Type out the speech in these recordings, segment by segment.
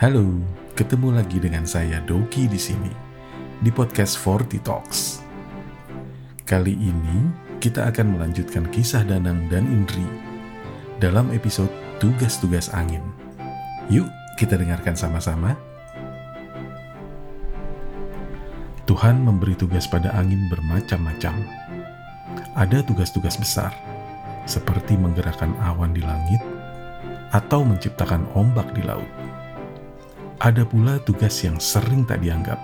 Halo, ketemu lagi dengan saya Doki di sini di podcast Forty Talks. Kali ini kita akan melanjutkan kisah Danang dan Indri dalam episode Tugas-tugas Angin. Yuk, kita dengarkan sama-sama. Tuhan memberi tugas pada angin bermacam-macam. Ada tugas-tugas besar, seperti menggerakkan awan di langit atau menciptakan ombak di laut ada pula tugas yang sering tak dianggap,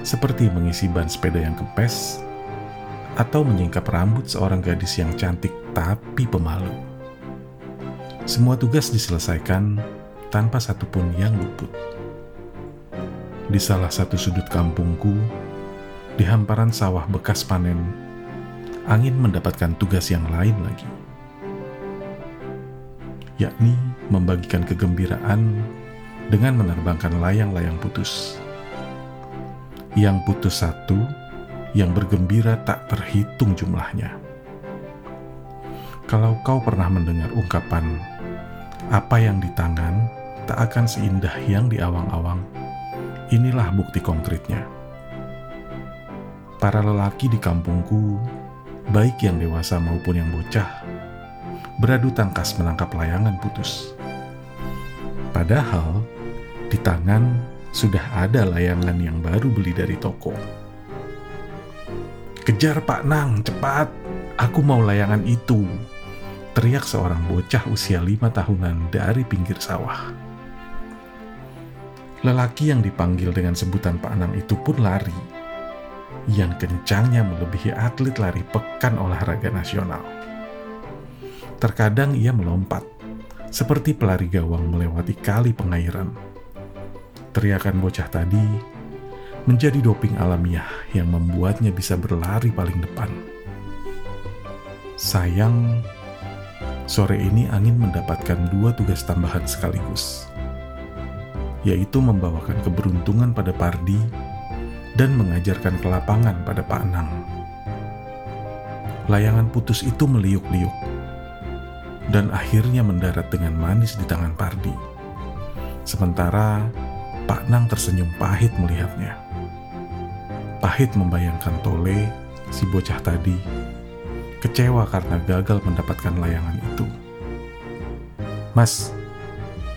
seperti mengisi ban sepeda yang kempes atau menyingkap rambut seorang gadis yang cantik tapi pemalu. Semua tugas diselesaikan tanpa satupun yang luput. Di salah satu sudut kampungku, di hamparan sawah bekas panen, angin mendapatkan tugas yang lain lagi, yakni membagikan kegembiraan dengan menerbangkan layang-layang putus. Yang putus satu, yang bergembira tak terhitung jumlahnya. Kalau kau pernah mendengar ungkapan, apa yang di tangan tak akan seindah yang di awang-awang, inilah bukti konkretnya. Para lelaki di kampungku, baik yang dewasa maupun yang bocah, beradu tangkas menangkap layangan putus. Padahal di tangan sudah ada layangan yang baru beli dari toko. Kejar Pak Nang, cepat! Aku mau layangan itu! Teriak seorang bocah usia lima tahunan dari pinggir sawah. Lelaki yang dipanggil dengan sebutan Pak Nang itu pun lari. Yang kencangnya melebihi atlet lari pekan olahraga nasional. Terkadang ia melompat, seperti pelari gawang melewati kali pengairan Teriakan bocah tadi menjadi doping alamiah yang membuatnya bisa berlari paling depan. Sayang, sore ini angin mendapatkan dua tugas tambahan sekaligus, yaitu membawakan keberuntungan pada Pardi dan mengajarkan kelapangan pada Pak Nang. Layangan putus itu meliuk-liuk, dan akhirnya mendarat dengan manis di tangan Pardi. Sementara Pak Nang tersenyum pahit melihatnya. Pahit membayangkan Tole, si bocah tadi, kecewa karena gagal mendapatkan layangan itu. Mas,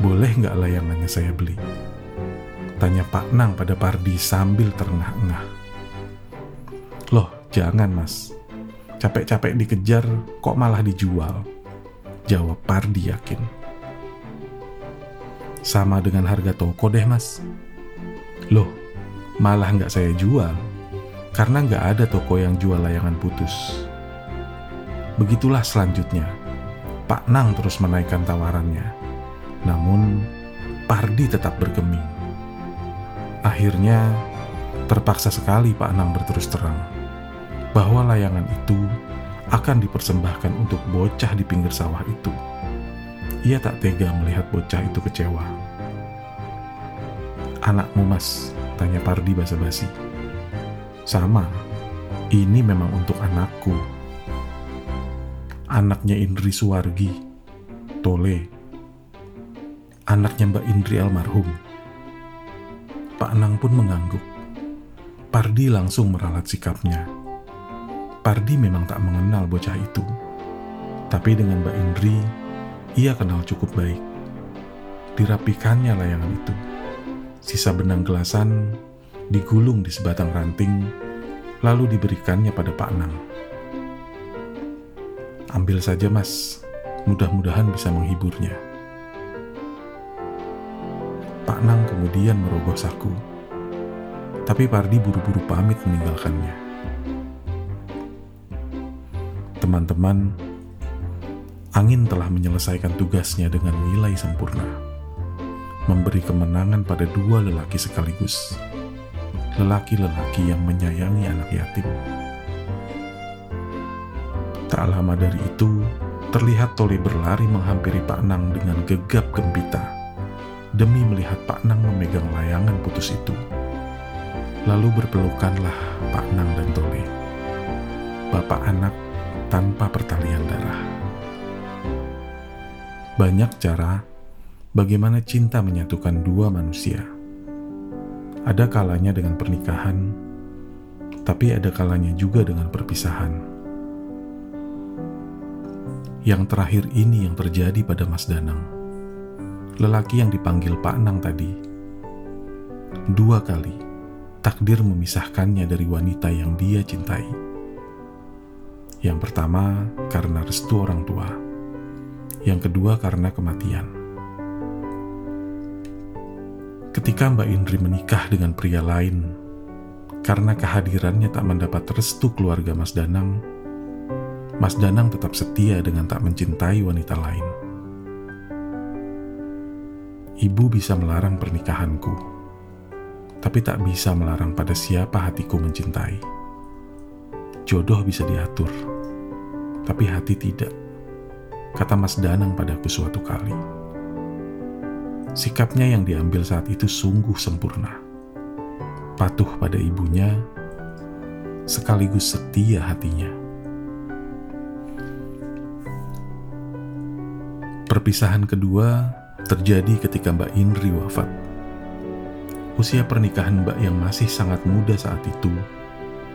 boleh nggak layangannya saya beli? Tanya Pak Nang pada Pardi sambil terengah-engah. Loh, jangan mas. Capek-capek dikejar, kok malah dijual? Jawab Pardi yakin. Sama dengan harga toko deh mas. Loh, malah nggak saya jual. Karena nggak ada toko yang jual layangan putus. Begitulah selanjutnya. Pak Nang terus menaikkan tawarannya. Namun, Pardi tetap bergeming. Akhirnya, terpaksa sekali Pak Nang berterus terang bahwa layangan itu akan dipersembahkan untuk bocah di pinggir sawah itu. Ia tak tega melihat bocah itu kecewa. Anakmu mas, tanya Pardi basa-basi. Sama, ini memang untuk anakku. Anaknya Indri Suwargi, Tole. Anaknya Mbak Indri almarhum. Pak Nang pun mengangguk. Pardi langsung meralat sikapnya. Pardi memang tak mengenal bocah itu. Tapi dengan Mbak Indri, ia kenal cukup baik. Dirapikannya layangan itu. Sisa benang gelasan digulung di sebatang ranting, lalu diberikannya pada Pak Nang. Ambil saja mas, mudah-mudahan bisa menghiburnya. Pak Nang kemudian merogoh saku, tapi Pardi buru-buru pamit meninggalkannya. Teman-teman, angin telah menyelesaikan tugasnya dengan nilai sempurna, memberi kemenangan pada dua lelaki sekaligus, lelaki-lelaki yang menyayangi anak yatim. Tak lama dari itu, terlihat Toli berlari menghampiri Pak Nang dengan gegap gempita, demi melihat Pak Nang memegang layangan putus itu. Lalu berpelukanlah Pak Nang dan Toli, bapak anak tanpa pertalian darah. Banyak cara bagaimana cinta menyatukan dua manusia. Ada kalanya dengan pernikahan, tapi ada kalanya juga dengan perpisahan. Yang terakhir ini yang terjadi pada Mas Danang. Lelaki yang dipanggil Pak Nang tadi. Dua kali, takdir memisahkannya dari wanita yang dia cintai. Yang pertama karena restu orang tua. Yang kedua karena kematian. Ketika Mbak Indri menikah dengan pria lain, karena kehadirannya tak mendapat restu keluarga Mas Danang, Mas Danang tetap setia dengan tak mencintai wanita lain. Ibu bisa melarang pernikahanku, tapi tak bisa melarang pada siapa hatiku mencintai. Jodoh bisa diatur, tapi hati tidak, kata Mas Danang padaku suatu kali. Sikapnya yang diambil saat itu sungguh sempurna. Patuh pada ibunya, sekaligus setia hatinya. Perpisahan kedua terjadi ketika Mbak Indri wafat. Usia pernikahan Mbak yang masih sangat muda saat itu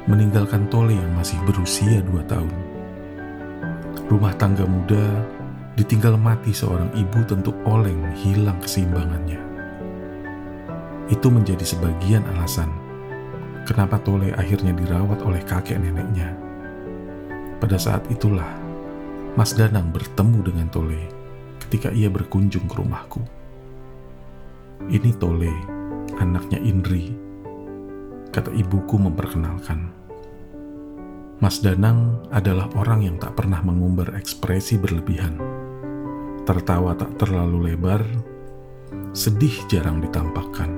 meninggalkan Tole yang masih berusia dua tahun. Rumah tangga muda Ditinggal mati seorang ibu tentu oleng hilang keseimbangannya. Itu menjadi sebagian alasan kenapa Tole akhirnya dirawat oleh kakek neneknya. Pada saat itulah Mas Danang bertemu dengan Tole ketika ia berkunjung ke rumahku. Ini Tole, anaknya Indri, kata ibuku memperkenalkan. Mas Danang adalah orang yang tak pernah mengumbar ekspresi berlebihan tertawa tak terlalu lebar, sedih jarang ditampakkan.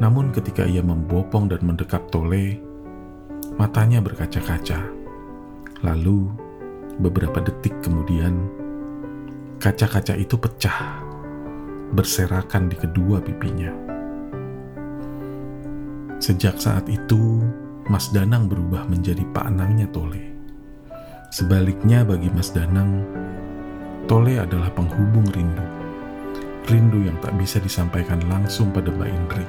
Namun ketika ia membopong dan mendekap Tole, matanya berkaca-kaca. Lalu, beberapa detik kemudian, kaca-kaca itu pecah, berserakan di kedua pipinya. Sejak saat itu, Mas Danang berubah menjadi Pak Anangnya Tole. Sebaliknya bagi Mas Danang, Tole adalah penghubung rindu. Rindu yang tak bisa disampaikan langsung pada Mbak Indri.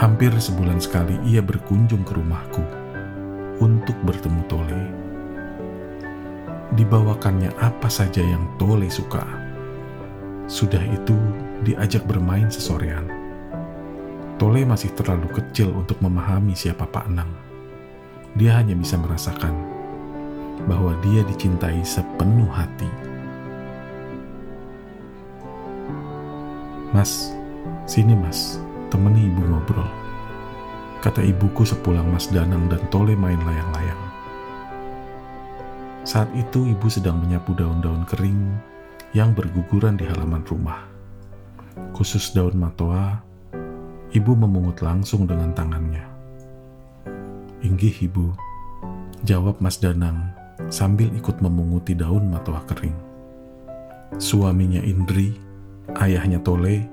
Hampir sebulan sekali ia berkunjung ke rumahku untuk bertemu Tole. Dibawakannya apa saja yang Tole suka. Sudah itu diajak bermain sesorean. Tole masih terlalu kecil untuk memahami siapa Pak Nang. Dia hanya bisa merasakan bahwa dia dicintai sepenuh hati. Mas, sini mas, temani ibu ngobrol. Kata ibuku sepulang Mas Danang dan Tole main layang-layang. Saat itu ibu sedang menyapu daun-daun kering yang berguguran di halaman rumah. Khusus daun matoa, ibu memungut langsung dengan tangannya. Inggih ibu, jawab Mas Danang sambil ikut memunguti daun matoa kering. Suaminya Indri, ayahnya Tole,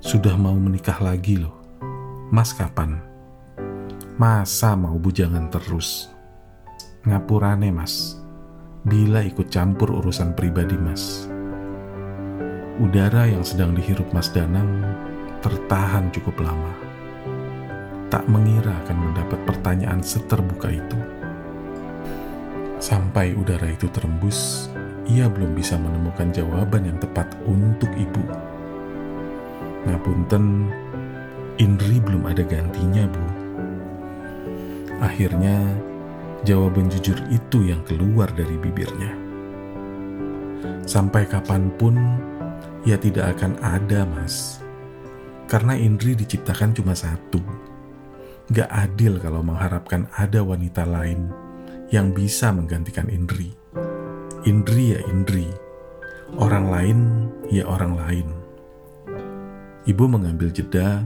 sudah mau menikah lagi loh. Mas kapan? Masa mau bujangan terus? Ngapurane mas, bila ikut campur urusan pribadi mas. Udara yang sedang dihirup Mas Danang tertahan cukup lama. Tak mengira akan mendapat pertanyaan seterbuka itu. Sampai udara itu terembus, ia belum bisa menemukan jawaban yang tepat untuk ibu. Ngapunten, Indri belum ada gantinya, Bu. Akhirnya, jawaban jujur itu yang keluar dari bibirnya. Sampai kapan pun, ia tidak akan ada, Mas. Karena Indri diciptakan cuma satu. Gak adil kalau mengharapkan ada wanita lain yang bisa menggantikan Indri. Indri ya Indri, orang lain ya orang lain. Ibu mengambil jeda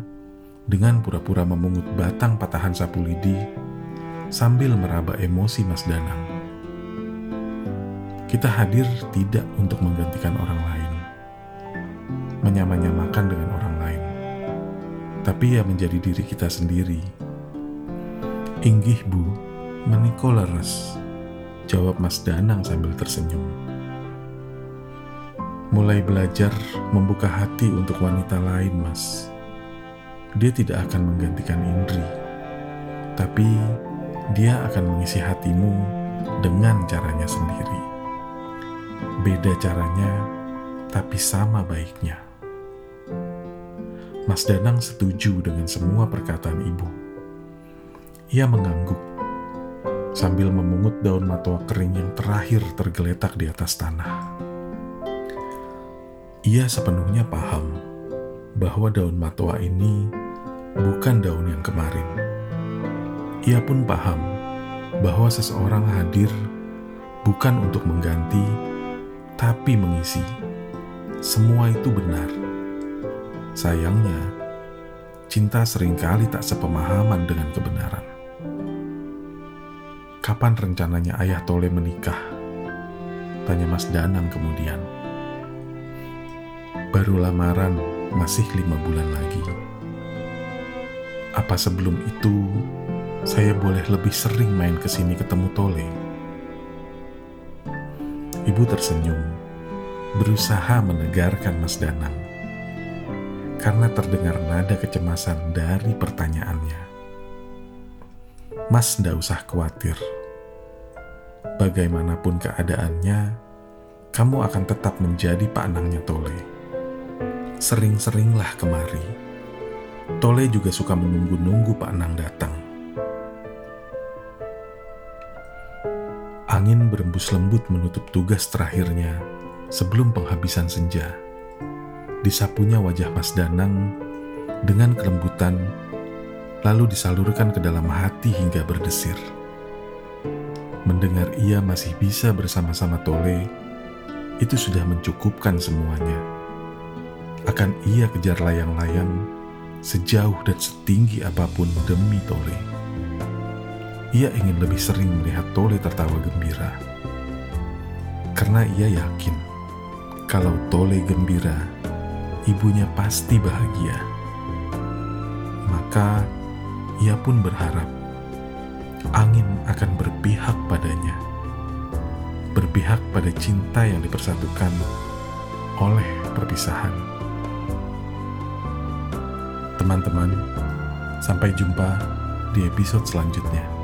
dengan pura-pura memungut batang patahan sapu lidi sambil meraba emosi Mas Danang. Kita hadir tidak untuk menggantikan orang lain, menyamanyamakan dengan orang tapi ya menjadi diri kita sendiri. Inggih, Bu, Meniko leres, jawab Mas Danang sambil tersenyum. mulai belajar membuka hati untuk wanita lain, Mas. Dia tidak akan menggantikan Indri, tapi dia akan mengisi hatimu dengan caranya sendiri. Beda caranya, tapi sama baiknya. Mas Danang setuju dengan semua perkataan ibu. Ia mengangguk sambil memungut daun matua kering yang terakhir tergeletak di atas tanah. Ia sepenuhnya paham bahwa daun matua ini bukan daun yang kemarin. Ia pun paham bahwa seseorang hadir bukan untuk mengganti, tapi mengisi. Semua itu benar. Sayangnya, cinta sering kali tak sepemahaman dengan kebenaran. Kapan rencananya ayah Tole menikah? Tanya Mas Danang kemudian. Baru lamaran, masih lima bulan lagi. Apa sebelum itu saya boleh lebih sering main ke sini ketemu Tole? Ibu tersenyum, berusaha menegarkan Mas Danang karena terdengar nada kecemasan dari pertanyaannya. Mas ndak usah khawatir. Bagaimanapun keadaannya, kamu akan tetap menjadi pak anangnya Tole sering-seringlah kemari. Tole juga suka menunggu-nunggu Pak Nang datang. Angin berembus lembut menutup tugas terakhirnya sebelum penghabisan senja. Disapunya wajah Mas Danang dengan kelembutan, lalu disalurkan ke dalam hati hingga berdesir. Mendengar ia masih bisa bersama-sama Tole, itu sudah mencukupkan semuanya akan ia kejar layang-layang sejauh dan setinggi apa pun demi Tole. Ia ingin lebih sering melihat Tole tertawa gembira. Karena ia yakin kalau Tole gembira, ibunya pasti bahagia. Maka ia pun berharap angin akan berpihak padanya. Berpihak pada cinta yang dipersatukan oleh perpisahan teman-teman. Sampai jumpa di episode selanjutnya.